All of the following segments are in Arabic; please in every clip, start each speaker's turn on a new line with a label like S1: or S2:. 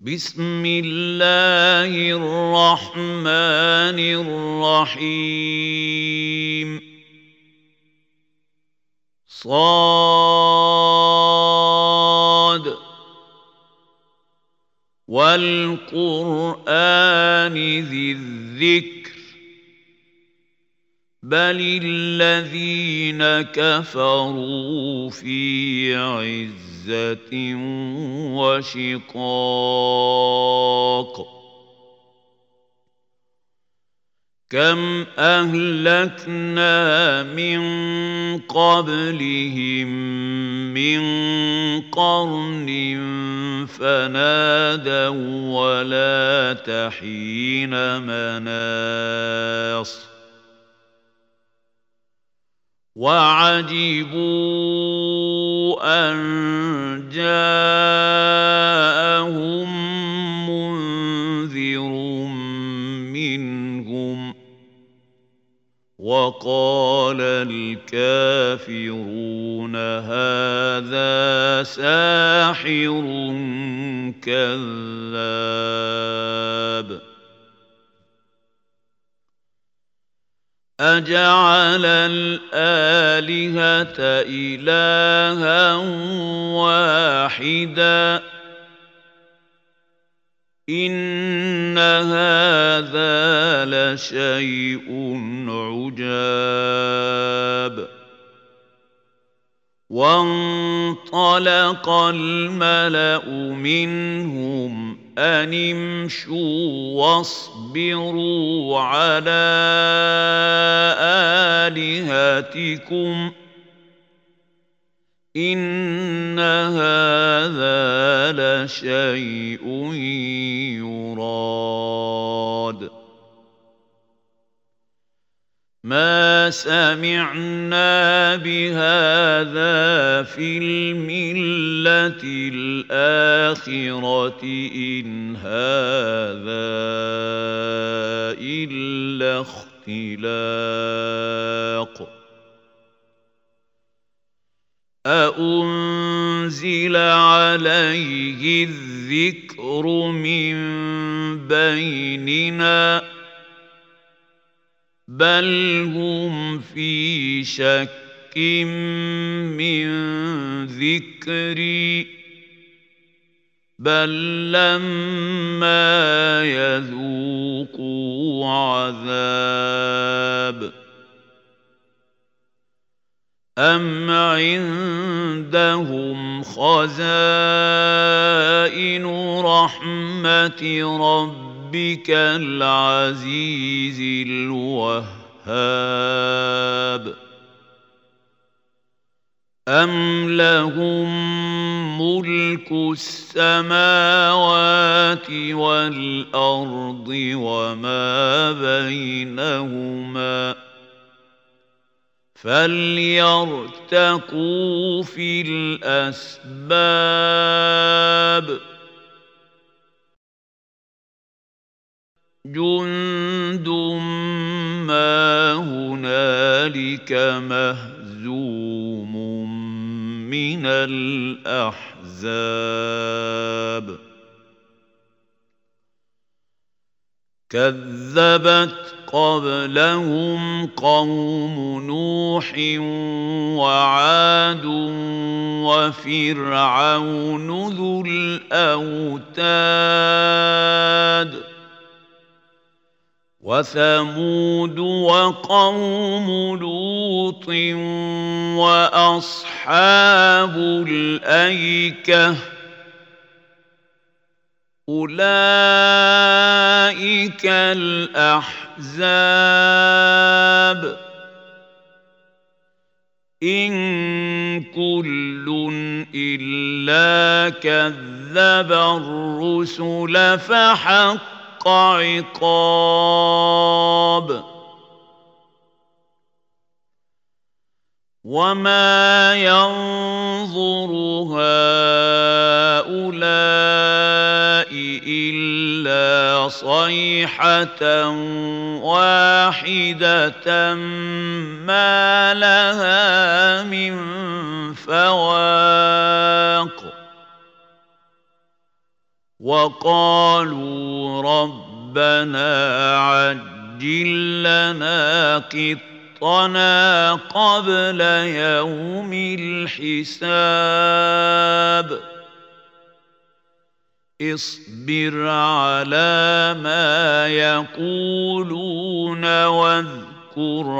S1: بسم الله الرحمن الرحيم. صاد. والقرآن ذي الذكر. بل الذين كفروا في عزة وشقاق كم أهلكنا من قبلهم من قرن فنادوا ولا تحين مناص وعجبوا أن جاءهم منذر منهم وقال الكافرون هذا ساحر كذاب أجعل الآلهة إلها واحدا. إن هذا لشيء عجاب. وانطلق الملأ منهم أن امشوا واصبروا على آلهتكم إن هذا لشيء يراد ما سمعنا بهذا في الملة الآخرة إن هذا إلا اختلاق أأنزل عليه الذكر من بيننا ۖ بل هم في شك من ذكري بل لما يذوقوا عذاب. أم عندهم خزائن رحمة ربهم ربك العزيز الوهاب. أم لهم ملك السماوات والأرض وما بينهما فليرتقوا في الأسباب. جند ما هنالك مهزوم من الأحزاب. كذبت قبلهم قوم نوح وعاد وفرعون ذو الأوتاد. وثمود وقوم لوط وأصحاب الأيكة أولئك الأحزاب إن كل إلا كذب الرسل فحق عقاب. وما ينظر هؤلاء الا صيحه واحدة ما لها من فواق وقالوا ربنا عجل لنا قطنا قبل يوم الحساب. اصبر على ما يقولون واذكر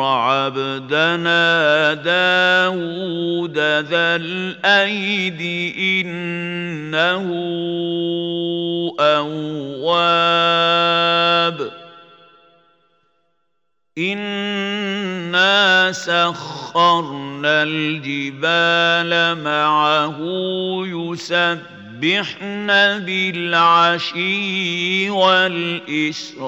S1: عبدنا داود ذا الأيد إنه أواب. إنا سخرنا الجبال معه يسبح يسبحن بالعشي والإشراق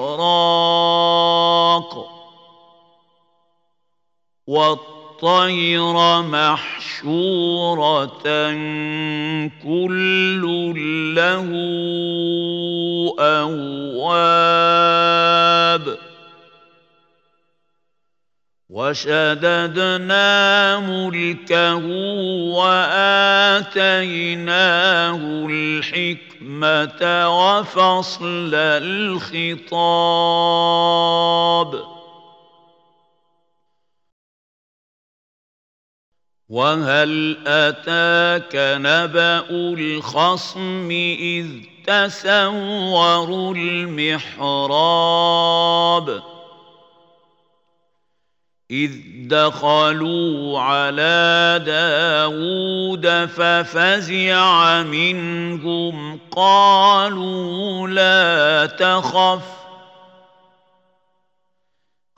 S1: والطير محشورة كل له أواب. وشددنا ملكه وآتيناه الحكمة وفصل الخطاب. وهل اتاك نبا الخصم اذ تسوروا المحراب إذ دخلوا على داود ففزع منهم قالوا لا تخف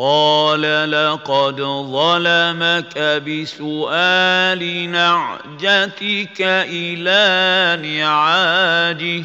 S1: قال لقد ظلمك بسؤال نعجتك إلى نعاجه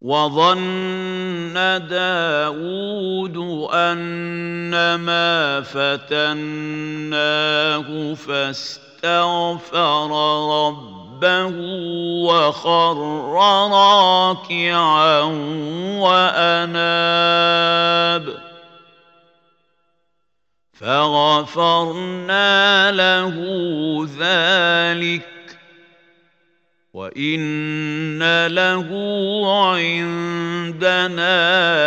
S1: وظن داود أنما فتناه فاستغفر ربه وخر راكعا وأناب فغفرنا له ذلك وان له عندنا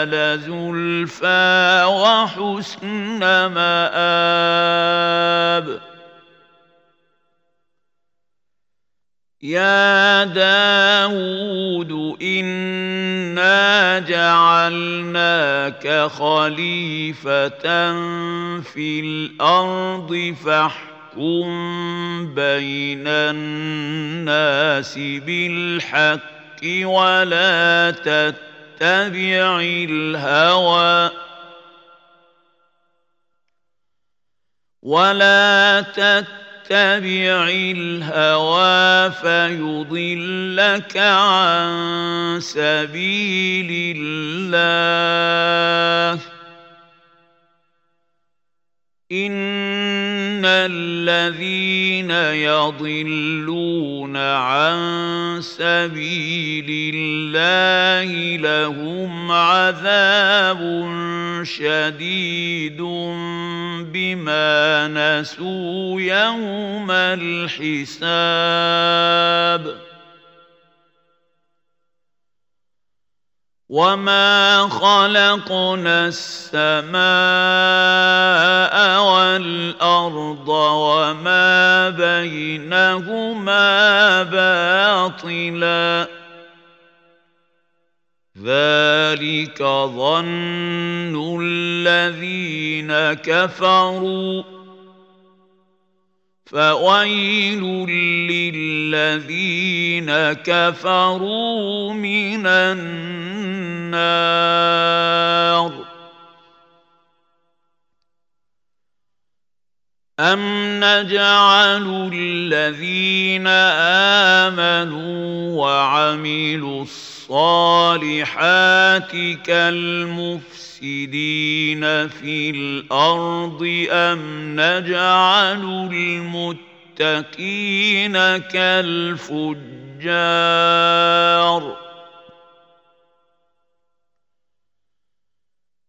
S1: لزلفى وحسن مآب يا داود إنا جعلناك خليفة في الأرض فاحكم فاحكم بين الناس بالحق ولا تتبع الهوى ولا تتبع الهوى فيضلك عن سبيل الله إن الذين يضلون عن سبيل الله لهم عذاب شديد بما نسوا يوم الحساب وما خلقنا السماء والارض وما بينهما باطلا ذلك ظن الذين كفروا فويل للذين كفروا من النار أم نجعل الذين آمنوا وعملوا الصالحات كالمفسدين المفسدين في الأرض ام نجعل المتقين كالفجار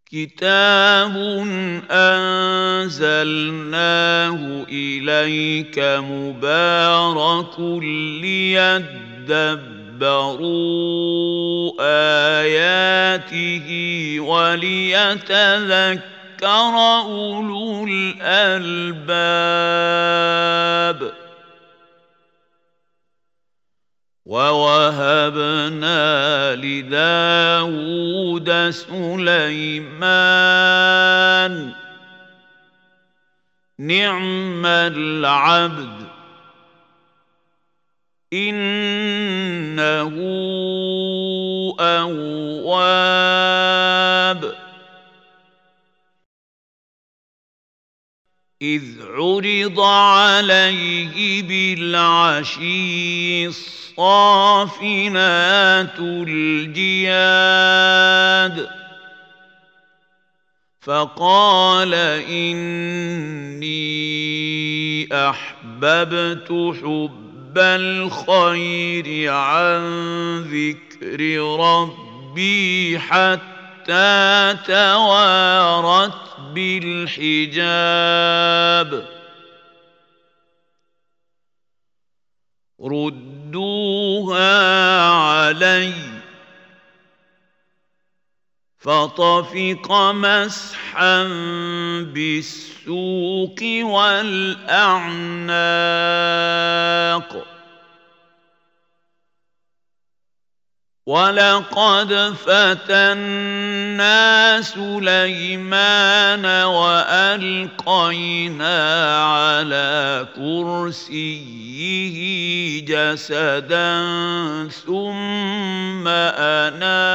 S1: كتاب انزلناه اليك مبارك ليدبر ليدبروا آياته وليتذكر أولو الألباب ووهبنا لداود سليمان نعم العبد إنه أواب. إذ عرض عليه بالعشي الصافنات الجياد. فقال إني أحببت حب حب الخير عن ذكر ربي حتى توارت بالحجاب ردوها علي فطفق مسحا بالسوق والأعناق. ولقد فتنا سليمان والقينا على كرسيه جسدا ثم اناب.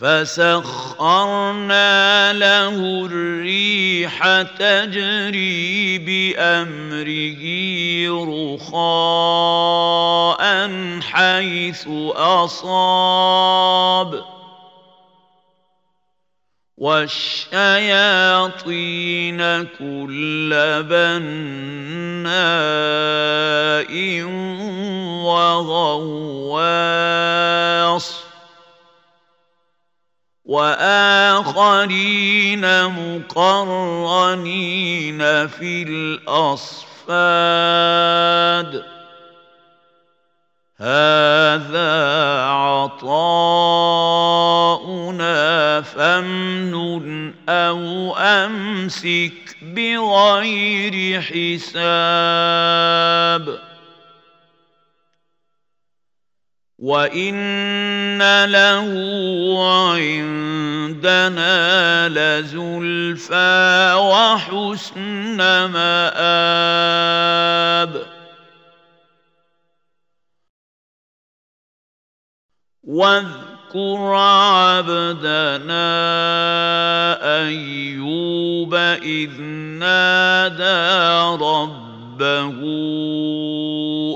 S1: فسخرنا له الريح تجري بأمره رخاء حيث أصاب. والشياطين كل بناء وغواص. وآخرين مقرنين في الأصفاد. هذا عطاؤنا فامنن أو أمسك بغير حساب. وان له عندنا لزلفى وحسن مآب واذكر عبدنا ايوب اذ نادى ربه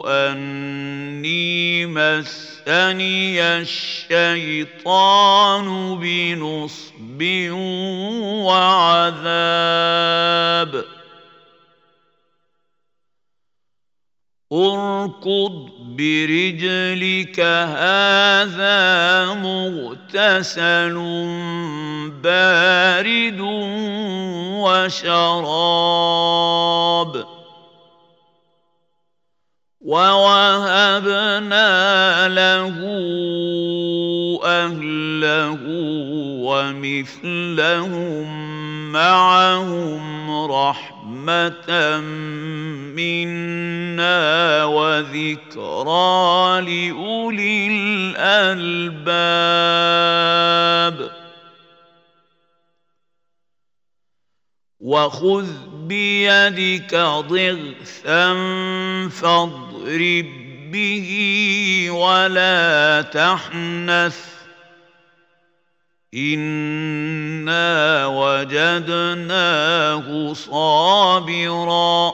S1: أني مس مسني الشيطان بنصب وعذاب. اركض برجلك هذا مغتسل بارد وشراب. ووهبنا له اهله ومثلهم معهم رحمه منا وذكرى لاولي الالباب وخذ بيدك ضغثا فاضرب به ولا تحنث. انا وجدناه صابرا.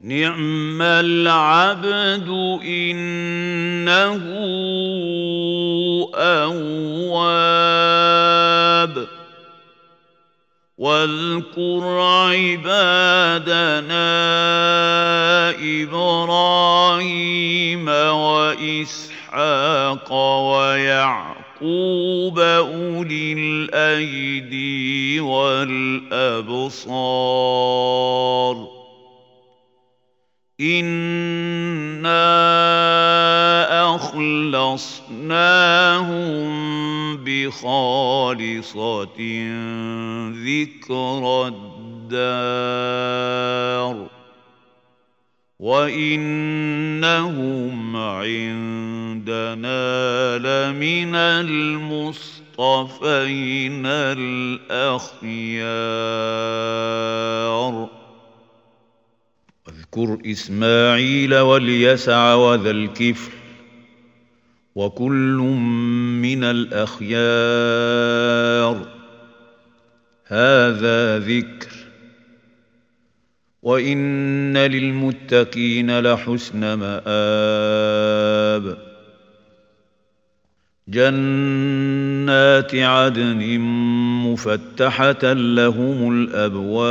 S1: نعم العبد انه اواب. واذكر عبادنا إبراهيم وإسحاق ويعقوب أولي الأيدي والأبصار. إنا أخلصناهم بخالصة ذكر الدار وإنهم عندنا لمن المصطفين الأخيار. واذكر إسماعيل واليسع وذا الكفل وكل من الأخيار. هذا ذكر. وإن للمتقين لحسن مآب. جنات عدن مفتحة لهم الأبواب.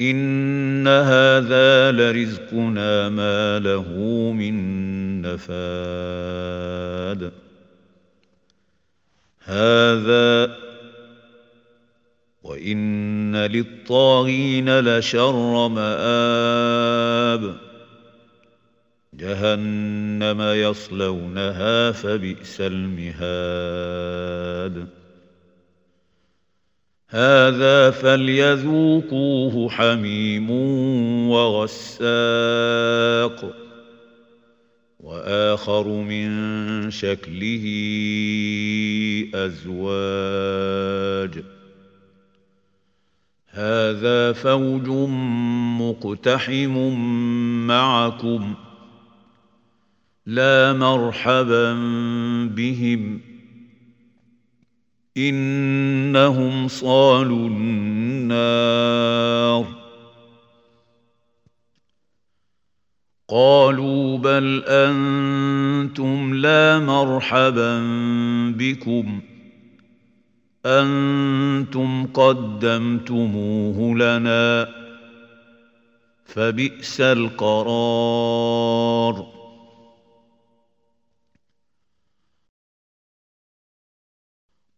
S1: ان هذا لرزقنا ما له من نفاد. هذا وان للطاغين لشر مآب. جهنم يصلونها فبئس المهاد. هذا فليذوقوه حميم وغساق. وآخر من شكله أزواج. هذا فوج مقتحم معكم. لا مرحبا بهم. إنهم صالوا النار. قالوا بل أنتم لا مرحبا بكم. أنتم قدمتموه لنا. فبئس القرار.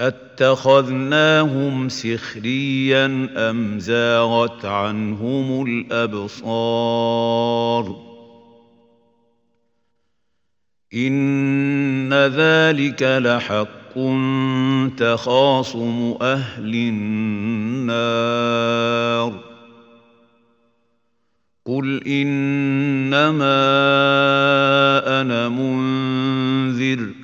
S1: أتخذناهم سخريا أم زاغت عنهم الأبصار؟ إن ذلك لحق تخاصم أهل النار. قل إنما أنا منذر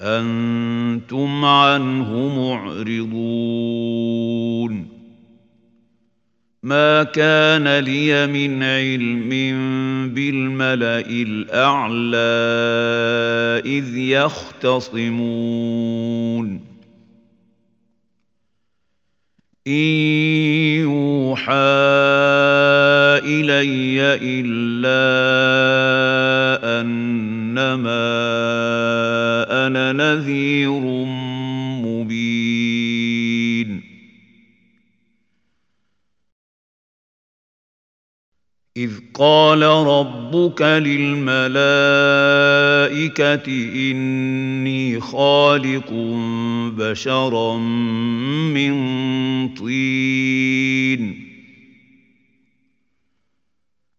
S1: أنتم عنه معرضون. ما كان لي من علم بالملأ الأعلى إذ يختصمون. إن يوحى إلي إلا أنما أنا نذير مبين. إذ قال ربك للملائكة إني خالق بشرا من طين.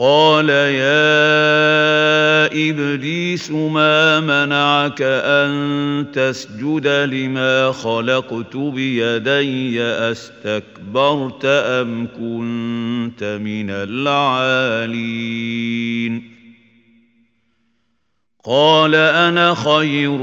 S1: قال يا ابليس ما منعك ان تسجد لما خلقت بيدي استكبرت ام كنت من العالين قال أنا خير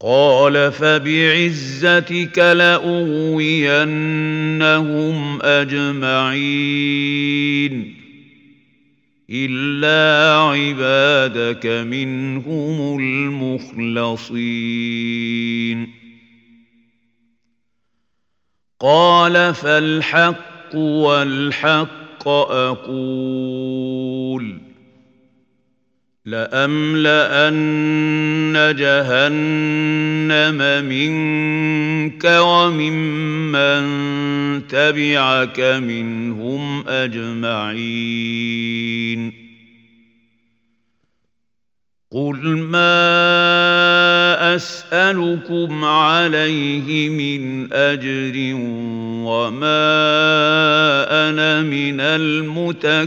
S1: قال فبعزتك لاغوينهم اجمعين الا عبادك منهم المخلصين قال فالحق والحق أقول لأملأن جهنم منك وممن تبعك منهم أجمعين. قل ما أسألكم عليه من أجر وما أنا من المتكلفين.